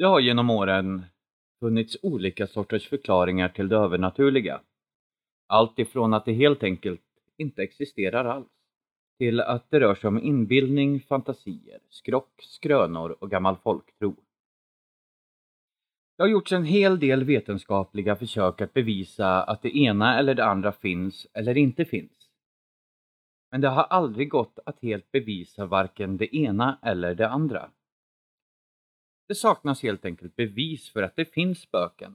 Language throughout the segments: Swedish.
Det har genom åren funnits olika sorters förklaringar till det övernaturliga. Allt ifrån att det helt enkelt inte existerar alls, till att det rör sig om inbildning, fantasier, skrock, skrönor och gammal folktro. Det har gjorts en hel del vetenskapliga försök att bevisa att det ena eller det andra finns eller inte finns. Men det har aldrig gått att helt bevisa varken det ena eller det andra. Det saknas helt enkelt bevis för att det finns spöken.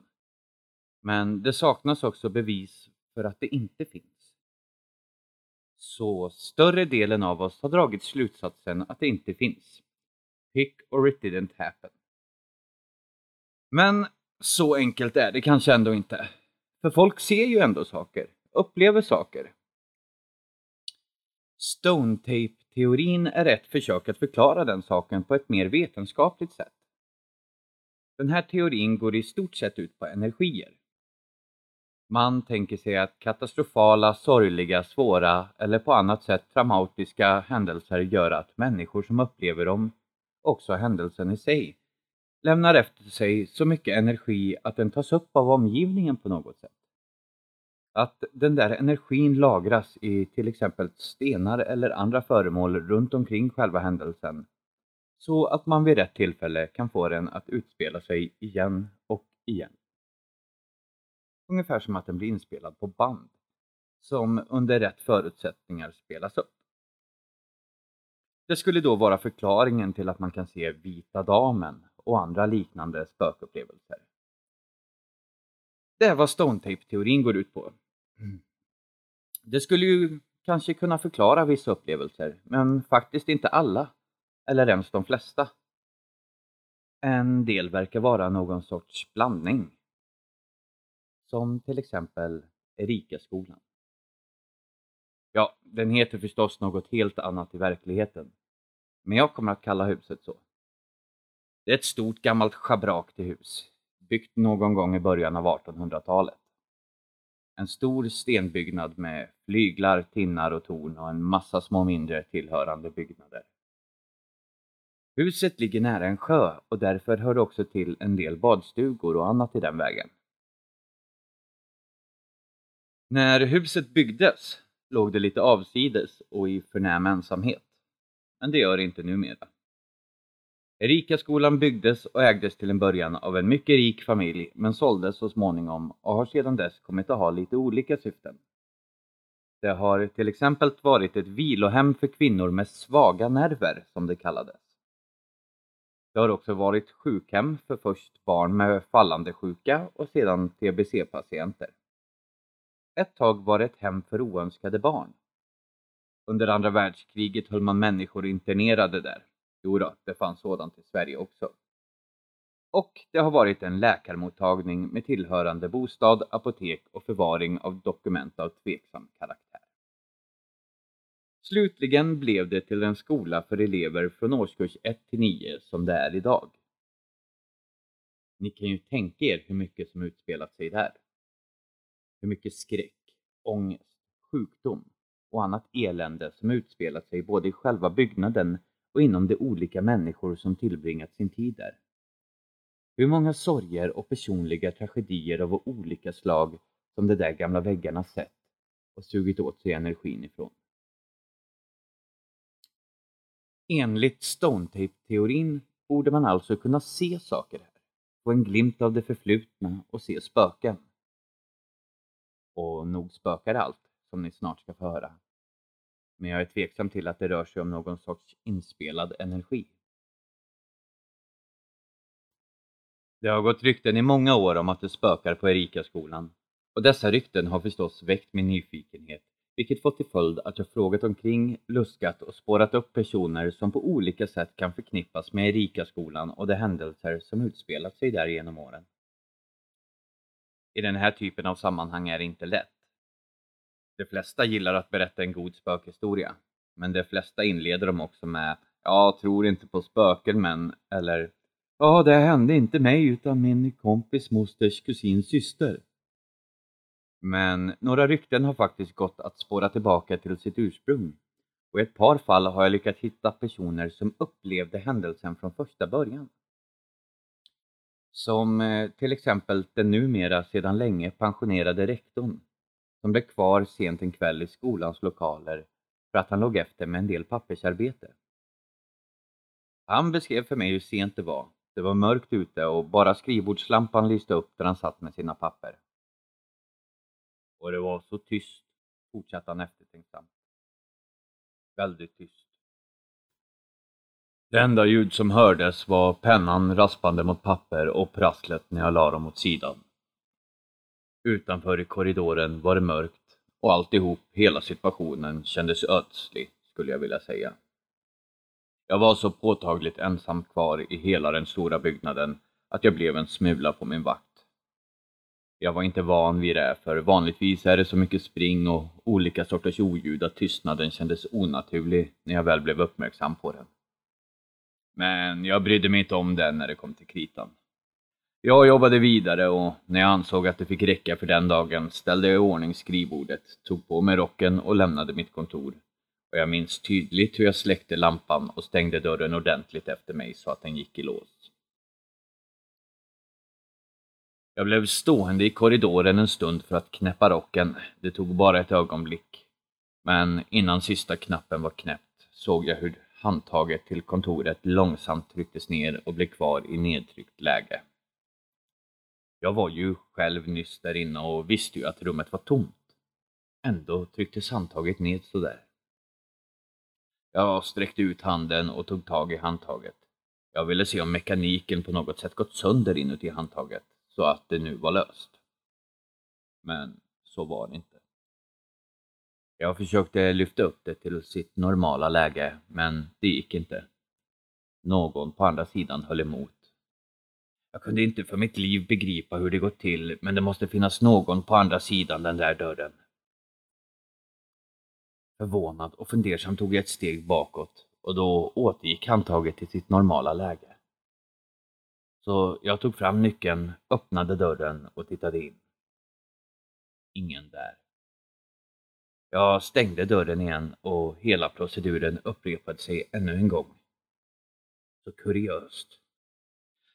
Men det saknas också bevis för att det inte finns. Så större delen av oss har dragit slutsatsen att det inte finns. Pick or it didn't happen. Men så enkelt är det kanske ändå inte. För folk ser ju ändå saker, upplever saker. Stone Tape-teorin är ett försök att förklara den saken på ett mer vetenskapligt sätt. Den här teorin går i stort sett ut på energier. Man tänker sig att katastrofala, sorgliga, svåra eller på annat sätt traumatiska händelser gör att människor som upplever dem, också händelsen i sig, lämnar efter sig så mycket energi att den tas upp av omgivningen på något sätt. Att den där energin lagras i till exempel stenar eller andra föremål runt omkring själva händelsen så att man vid rätt tillfälle kan få den att utspela sig igen och igen. Ungefär som att den blir inspelad på band, som under rätt förutsättningar spelas upp. Det skulle då vara förklaringen till att man kan se Vita Damen och andra liknande spökupplevelser. Det är vad Stone-Tape-teorin går ut på. Det skulle ju kanske kunna förklara vissa upplevelser, men faktiskt inte alla eller ens de flesta. En del verkar vara någon sorts blandning. Som till exempel Erikaskolan. Ja, den heter förstås något helt annat i verkligheten. Men jag kommer att kalla huset så. Det är ett stort gammalt schabrak till hus, byggt någon gång i början av 1800-talet. En stor stenbyggnad med flyglar, tinnar och torn och en massa små mindre tillhörande byggnader. Huset ligger nära en sjö och därför hör det också till en del badstugor och annat i den vägen. När huset byggdes låg det lite avsides och i förnäm ensamhet. Men det gör det inte numera. Erikaskolan byggdes och ägdes till en början av en mycket rik familj men såldes så småningom och har sedan dess kommit att ha lite olika syften. Det har till exempel varit ett vilohem för kvinnor med svaga nerver, som det kallades. Det har också varit sjukhem för först barn med fallande sjuka och sedan TBC-patienter. Ett tag var det ett hem för oönskade barn. Under andra världskriget höll man människor internerade där. Jo då, det fanns sådant i Sverige också. Och det har varit en läkarmottagning med tillhörande bostad, apotek och förvaring av dokument av tveksam karaktär. Slutligen blev det till en skola för elever från årskurs 1 till 9 som det är idag. Ni kan ju tänka er hur mycket som utspelat sig där. Hur mycket skräck, ångest, sjukdom och annat elände som utspelat sig både i själva byggnaden och inom de olika människor som tillbringat sin tid där. Hur många sorger och personliga tragedier av olika slag som de där gamla väggarna sett och sugit åt sig energin ifrån. Enligt Stonetape-teorin borde man alltså kunna se saker här, få en glimt av det förflutna och se spöken. Och nog spökar allt, som ni snart ska få höra. Men jag är tveksam till att det rör sig om någon sorts inspelad energi. Det har gått rykten i många år om att det spökar på Erikaskolan och dessa rykten har förstås väckt min nyfikenhet vilket fått till följd att jag frågat omkring, luskat och spårat upp personer som på olika sätt kan förknippas med Erikaskolan och de händelser som utspelat sig där genom åren. I den här typen av sammanhang är det inte lätt. De flesta gillar att berätta en god spökhistoria, men de flesta inleder dem också med ”Jag tror inte på spöken men” eller ”Ja, det hände inte mig utan min kompis mosters kusins syster”. Men några rykten har faktiskt gått att spåra tillbaka till sitt ursprung och i ett par fall har jag lyckats hitta personer som upplevde händelsen från första början. Som eh, till exempel den numera sedan länge pensionerade rektorn som blev kvar sent en kväll i skolans lokaler för att han låg efter med en del pappersarbete. Han beskrev för mig hur sent det var. Det var mörkt ute och bara skrivbordslampan lyste upp där han satt med sina papper. Och det var så tyst, fortsatte han eftertänksamt. Väldigt tyst. Det enda ljud som hördes var pennan raspande mot papper och prasslet när jag la dem åt sidan. Utanför i korridoren var det mörkt och alltihop, hela situationen, kändes ödslig, skulle jag vilja säga. Jag var så påtagligt ensam kvar i hela den stora byggnaden att jag blev en smula på min vakt. Jag var inte van vid det, för vanligtvis är det så mycket spring och olika sorters oljud att tystnaden kändes onaturlig när jag väl blev uppmärksam på den. Men jag brydde mig inte om den när det kom till kritan. Jag jobbade vidare och när jag ansåg att det fick räcka för den dagen ställde jag i ordning skrivbordet, tog på mig rocken och lämnade mitt kontor. Och jag minns tydligt hur jag släckte lampan och stängde dörren ordentligt efter mig så att den gick i lås. Jag blev stående i korridoren en stund för att knäppa rocken. Det tog bara ett ögonblick. Men innan sista knappen var knäppt såg jag hur handtaget till kontoret långsamt trycktes ner och blev kvar i nedtryckt läge. Jag var ju själv nyss där inne och visste ju att rummet var tomt. Ändå trycktes handtaget ned sådär. Jag sträckte ut handen och tog tag i handtaget. Jag ville se om mekaniken på något sätt gått sönder inuti handtaget, så att det nu var löst. Men så var det inte. Jag försökte lyfta upp det till sitt normala läge, men det gick inte. Någon på andra sidan höll emot jag kunde inte för mitt liv begripa hur det gått till, men det måste finnas någon på andra sidan den där dörren. Förvånad och fundersam tog jag ett steg bakåt och då återgick handtaget till sitt normala läge. Så jag tog fram nyckeln, öppnade dörren och tittade in. Ingen där. Jag stängde dörren igen och hela proceduren upprepade sig ännu en gång. Så kuriöst.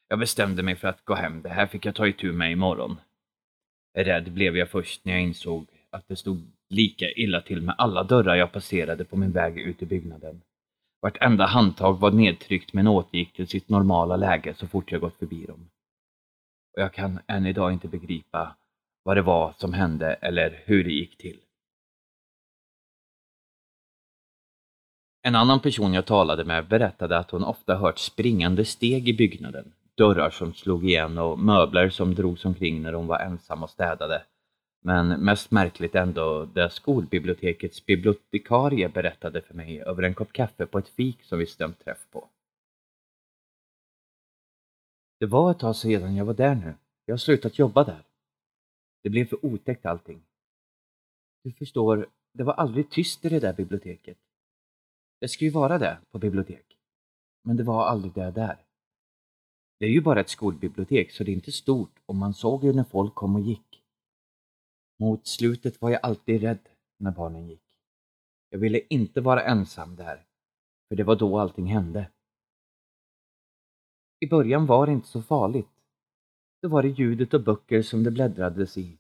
Jag bestämde mig för att gå hem. Det här fick jag ta itu med imorgon. Rädd blev jag först när jag insåg att det stod lika illa till med alla dörrar jag passerade på min väg ut i byggnaden. Vartenda handtag var nedtryckt men återgick till sitt normala läge så fort jag gått förbi dem. Och jag kan än idag inte begripa vad det var som hände eller hur det gick till. En annan person jag talade med berättade att hon ofta hört springande steg i byggnaden dörrar som slog igen och möbler som drogs omkring när hon var ensam och städade. Men mest märkligt ändå det skolbibliotekets bibliotekarie berättade för mig över en kopp kaffe på ett fik som vi stämt träff på. Det var ett tag sedan jag var där nu. Jag har slutat jobba där. Det blev för otäckt allting. Du förstår, det var aldrig tyst i det där biblioteket. Det ska ju vara det på bibliotek. Men det var aldrig det där. Det är ju bara ett skolbibliotek så det är inte stort och man såg ju när folk kom och gick. Mot slutet var jag alltid rädd när barnen gick. Jag ville inte vara ensam där, för det var då allting hände. I början var det inte så farligt. Då var det ljudet av böcker som det bläddrades i,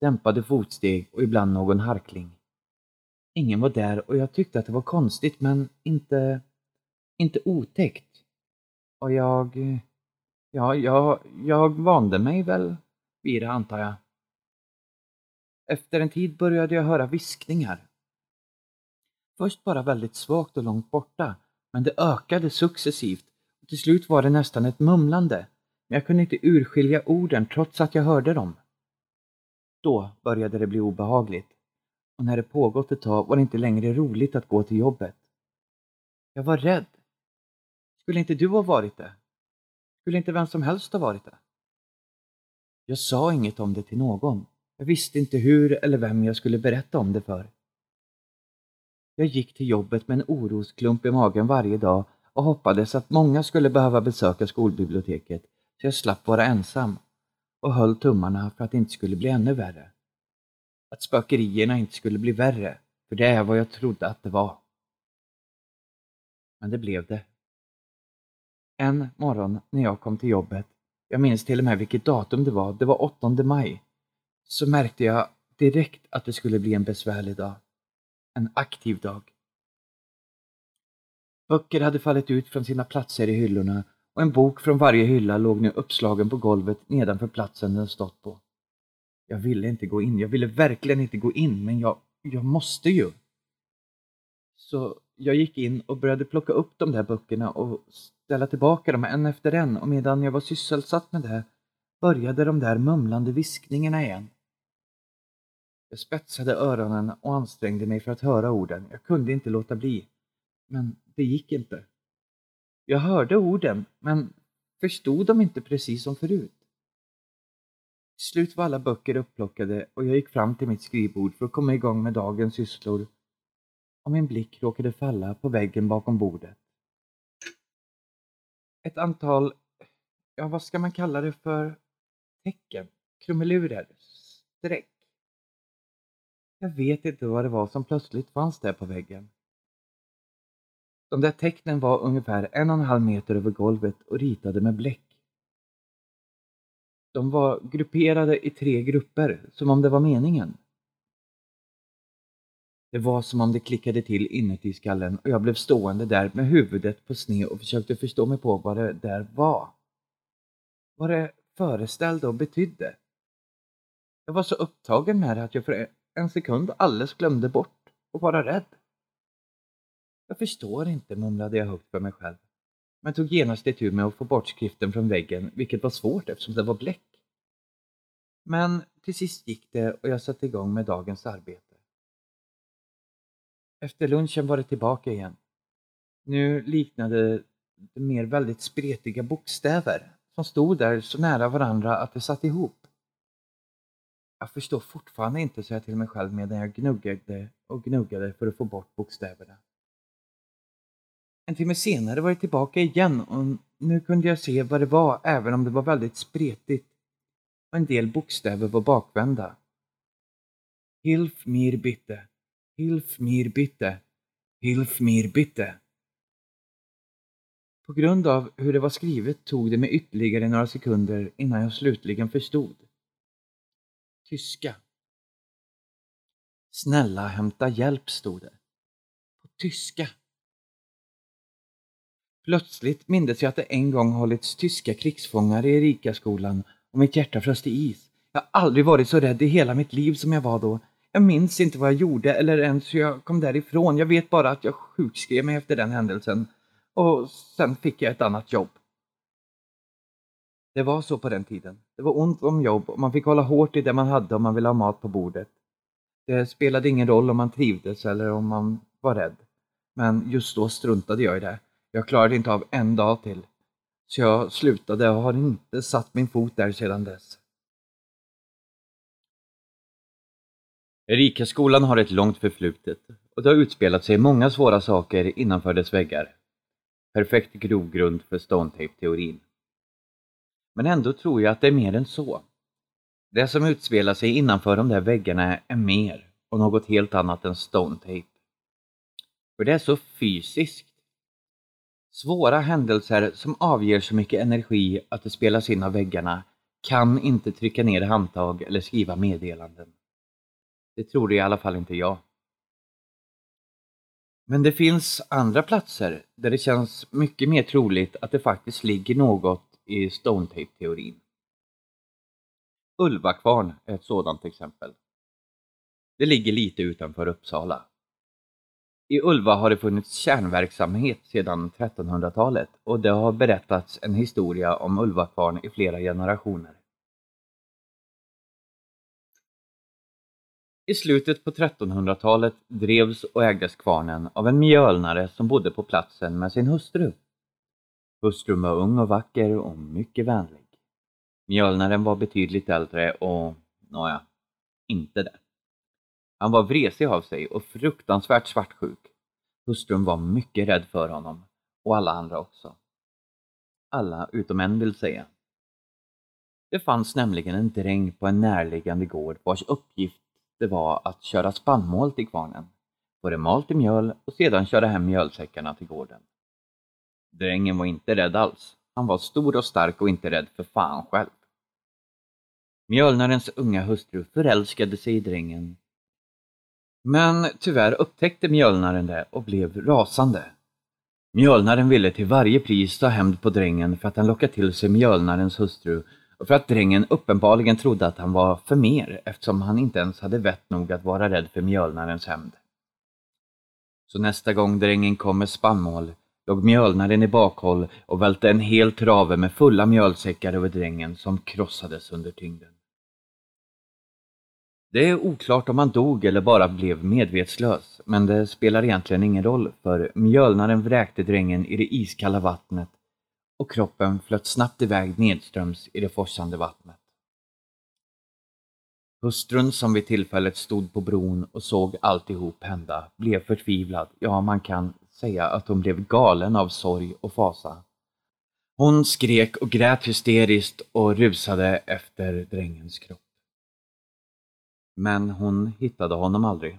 dämpade fotsteg och ibland någon harkling. Ingen var där och jag tyckte att det var konstigt men inte, inte otäckt. Och jag... Ja, jag, jag vande mig väl vid det antar jag. Efter en tid började jag höra viskningar. Först bara väldigt svagt och långt borta, men det ökade successivt och till slut var det nästan ett mumlande, men jag kunde inte urskilja orden trots att jag hörde dem. Då började det bli obehagligt och när det pågått ett tag var det inte längre roligt att gå till jobbet. Jag var rädd. Skulle inte du ha varit det? Skulle inte vem som helst ha varit det? Jag sa inget om det till någon. Jag visste inte hur eller vem jag skulle berätta om det för. Jag gick till jobbet med en orosklump i magen varje dag och hoppades att många skulle behöva besöka skolbiblioteket så jag slapp vara ensam och höll tummarna för att det inte skulle bli ännu värre. Att spökerierna inte skulle bli värre, för det är vad jag trodde att det var. Men det blev det. En morgon när jag kom till jobbet, jag minns till och med vilket datum det var, det var 8 maj, så märkte jag direkt att det skulle bli en besvärlig dag. En aktiv dag. Böcker hade fallit ut från sina platser i hyllorna och en bok från varje hylla låg nu uppslagen på golvet nedanför platsen den stått på. Jag ville inte gå in, jag ville verkligen inte gå in, men jag, jag måste ju. Så jag gick in och började plocka upp de där böckerna och ställa tillbaka dem en efter en och medan jag var sysselsatt med det började de där mumlande viskningarna igen. Jag spetsade öronen och ansträngde mig för att höra orden. Jag kunde inte låta bli. Men det gick inte. Jag hörde orden, men förstod dem inte precis som förut. Till slut var alla böcker upplockade och jag gick fram till mitt skrivbord för att komma igång med dagens sysslor. Och min blick råkade falla på väggen bakom bordet. Ett antal, ja vad ska man kalla det för, tecken, krumelurer, streck. Jag vet inte vad det var som plötsligt fanns där på väggen. De där tecknen var ungefär en och en halv meter över golvet och ritade med bläck. De var grupperade i tre grupper, som om det var meningen. Det var som om det klickade till inuti skallen och jag blev stående där med huvudet på sned och försökte förstå mig på vad det där var. Var det föreställde och betydde. Jag var så upptagen med det att jag för en sekund alldeles glömde bort att vara rädd. Jag förstår inte, mumlade jag högt för mig själv, men tog genast itu med att få bort skriften från väggen, vilket var svårt eftersom det var bläck. Men till sist gick det och jag satte igång med dagens arbete. Efter lunchen var det tillbaka igen. Nu liknade det mer väldigt spretiga bokstäver som stod där så nära varandra att det satt ihop. Jag förstår fortfarande inte, sa jag till mig själv medan jag gnuggade och gnuggade för att få bort bokstäverna. En timme senare var jag tillbaka igen och nu kunde jag se vad det var även om det var väldigt spretigt och en del bokstäver var bakvända. Hilf mir bitte, hilf mir bitte, hilf mir bitte. På grund av hur det var skrivet tog det mig ytterligare några sekunder innan jag slutligen förstod. Tyska. Snälla hämta hjälp, stod det. På tyska. Plötsligt mindes jag att det en gång hållits tyska krigsfångar i Erikaskolan och mitt hjärta frös till is. Jag har aldrig varit så rädd i hela mitt liv som jag var då. Jag minns inte vad jag gjorde eller ens hur jag kom därifrån. Jag vet bara att jag sjukskrev mig efter den händelsen och sen fick jag ett annat jobb. Det var så på den tiden. Det var ont om jobb och man fick hålla hårt i det man hade om man ville ha mat på bordet. Det spelade ingen roll om man trivdes eller om man var rädd. Men just då struntade jag i det. Jag klarade inte av en dag till. Så jag slutade och har inte satt min fot där sedan dess. Erikaskolan har ett långt förflutet och det har utspelat sig många svåra saker innanför dess väggar. Perfekt grogrund för Stonetape-teorin. Men ändå tror jag att det är mer än så. Det som utspelar sig innanför de där väggarna är mer och något helt annat än Stonetape. För det är så fysiskt. Svåra händelser som avger så mycket energi att det spelas in av väggarna kan inte trycka ner handtag eller skriva meddelanden. Det tror i alla fall inte jag. Men det finns andra platser där det känns mycket mer troligt att det faktiskt ligger något i Stonetape-teorin. Ulvakvarn är ett sådant exempel. Det ligger lite utanför Uppsala. I Ulva har det funnits kärnverksamhet sedan 1300-talet och det har berättats en historia om Ulvakvarn i flera generationer. I slutet på 1300-talet drevs och ägdes kvarnen av en mjölnare som bodde på platsen med sin hustru. Hustrun var ung och vacker och mycket vänlig. Mjölnaren var betydligt äldre och, nåja, inte det. Han var vresig av sig och fruktansvärt svartsjuk. Hustrun var mycket rädd för honom och alla andra också. Alla utom en vill säga. Det fanns nämligen en dräng på en närliggande gård vars uppgift det var att köra spannmål till kvarnen, få det malt i mjöl och sedan köra hem mjölsäckarna till gården. Drängen var inte rädd alls. Han var stor och stark och inte rädd för fan själv. Mjölnarens unga hustru förälskade sig i drängen. Men tyvärr upptäckte mjölnaren det och blev rasande. Mjölnaren ville till varje pris ta hämnd på drängen för att han lockat till sig mjölnarens hustru för att drängen uppenbarligen trodde att han var för mer eftersom han inte ens hade vett nog att vara rädd för mjölnarens hämnd. Så nästa gång drängen kom med spannmål låg mjölnaren i bakhåll och välte en hel trave med fulla mjölsäckar över drängen som krossades under tyngden. Det är oklart om han dog eller bara blev medvetslös, men det spelar egentligen ingen roll för mjölnaren vräkte drängen i det iskalla vattnet och kroppen flöt snabbt iväg nedströms i det forsande vattnet. Hustrun som vid tillfället stod på bron och såg alltihop hända blev förtvivlad, ja man kan säga att hon blev galen av sorg och fasa. Hon skrek och grät hysteriskt och rusade efter drängens kropp. Men hon hittade honom aldrig.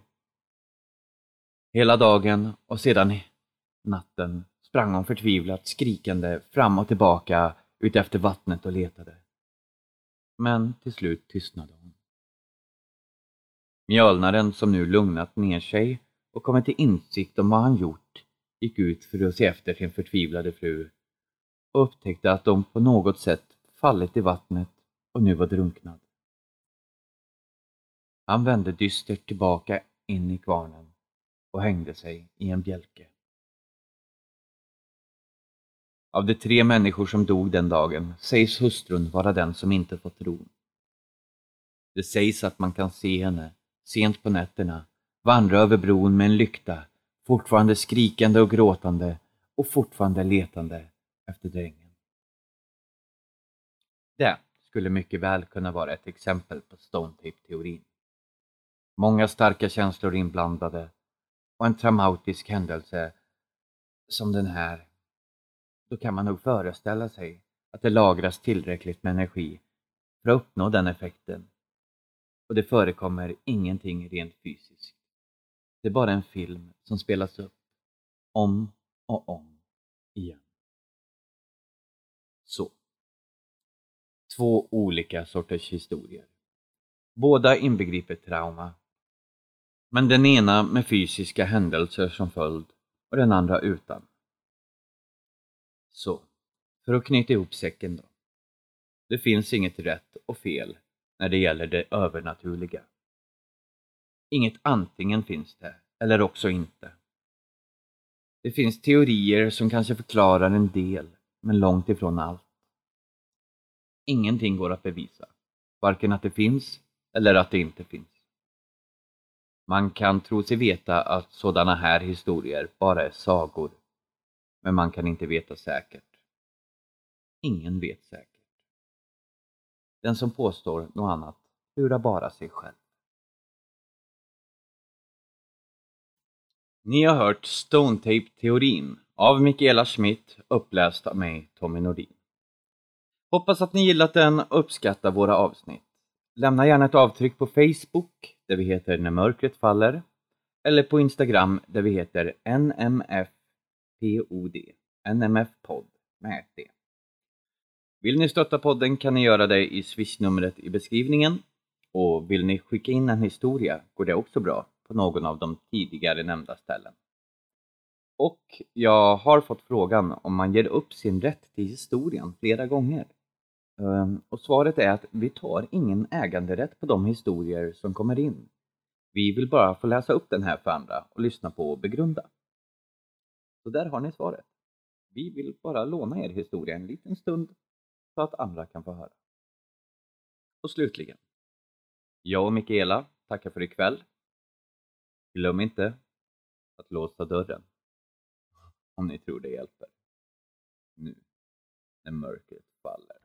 Hela dagen och sedan natten sprang hon förtvivlat skrikande fram och tillbaka utefter vattnet och letade. Men till slut tystnade hon. Mjölnaren, som nu lugnat ner sig och kommit till insikt om vad han gjort, gick ut för att se efter sin förtvivlade fru och upptäckte att de på något sätt fallit i vattnet och nu var drunknad. Han vände dystert tillbaka in i kvarnen och hängde sig i en bjälke. Av de tre människor som dog den dagen sägs hustrun vara den som inte fått ro. Det sägs att man kan se henne, sent på nätterna, vandra över bron med en lykta, fortfarande skrikande och gråtande och fortfarande letande efter drängen. Det skulle mycket väl kunna vara ett exempel på Stone Tape-teorin. Många starka känslor inblandade och en traumatisk händelse som den här, så kan man nog föreställa sig att det lagras tillräckligt med energi för att uppnå den effekten. Och det förekommer ingenting rent fysiskt. Det är bara en film som spelas upp om och om igen. Så. Två olika sorters historier. Båda inbegriper trauma men den ena med fysiska händelser som följd och den andra utan. Så, för att knyta ihop säcken då. Det finns inget rätt och fel när det gäller det övernaturliga. Inget antingen finns det, eller också inte. Det finns teorier som kanske förklarar en del, men långt ifrån allt. Ingenting går att bevisa, varken att det finns eller att det inte finns. Man kan tro sig veta att sådana här historier bara är sagor, men man kan inte veta säkert. Ingen vet säkert. Den som påstår något annat lurar bara sig själv. Ni har hört Stone Tape-teorin av Mikaela Schmidt uppläst av mig, Tommy Nordin. Hoppas att ni gillat den och uppskattar våra avsnitt. Lämna gärna ett avtryck på Facebook där vi heter När mörkret faller eller på Instagram där vi heter nmf. POD, NMF-podd med ett D. Vill ni stötta podden kan ni göra det i swishnumret i beskrivningen och vill ni skicka in en historia går det också bra på någon av de tidigare nämnda ställen. Och jag har fått frågan om man ger upp sin rätt till historien flera gånger. Ehm, och svaret är att vi tar ingen äganderätt på de historier som kommer in. Vi vill bara få läsa upp den här för andra och lyssna på och begrunda. Så där har ni svaret. Vi vill bara låna er historia en liten stund så att andra kan få höra. Och slutligen. Jag och Mikaela tackar för ikväll. Glöm inte att låsa dörren. Om ni tror det hjälper. Nu, när mörkret faller.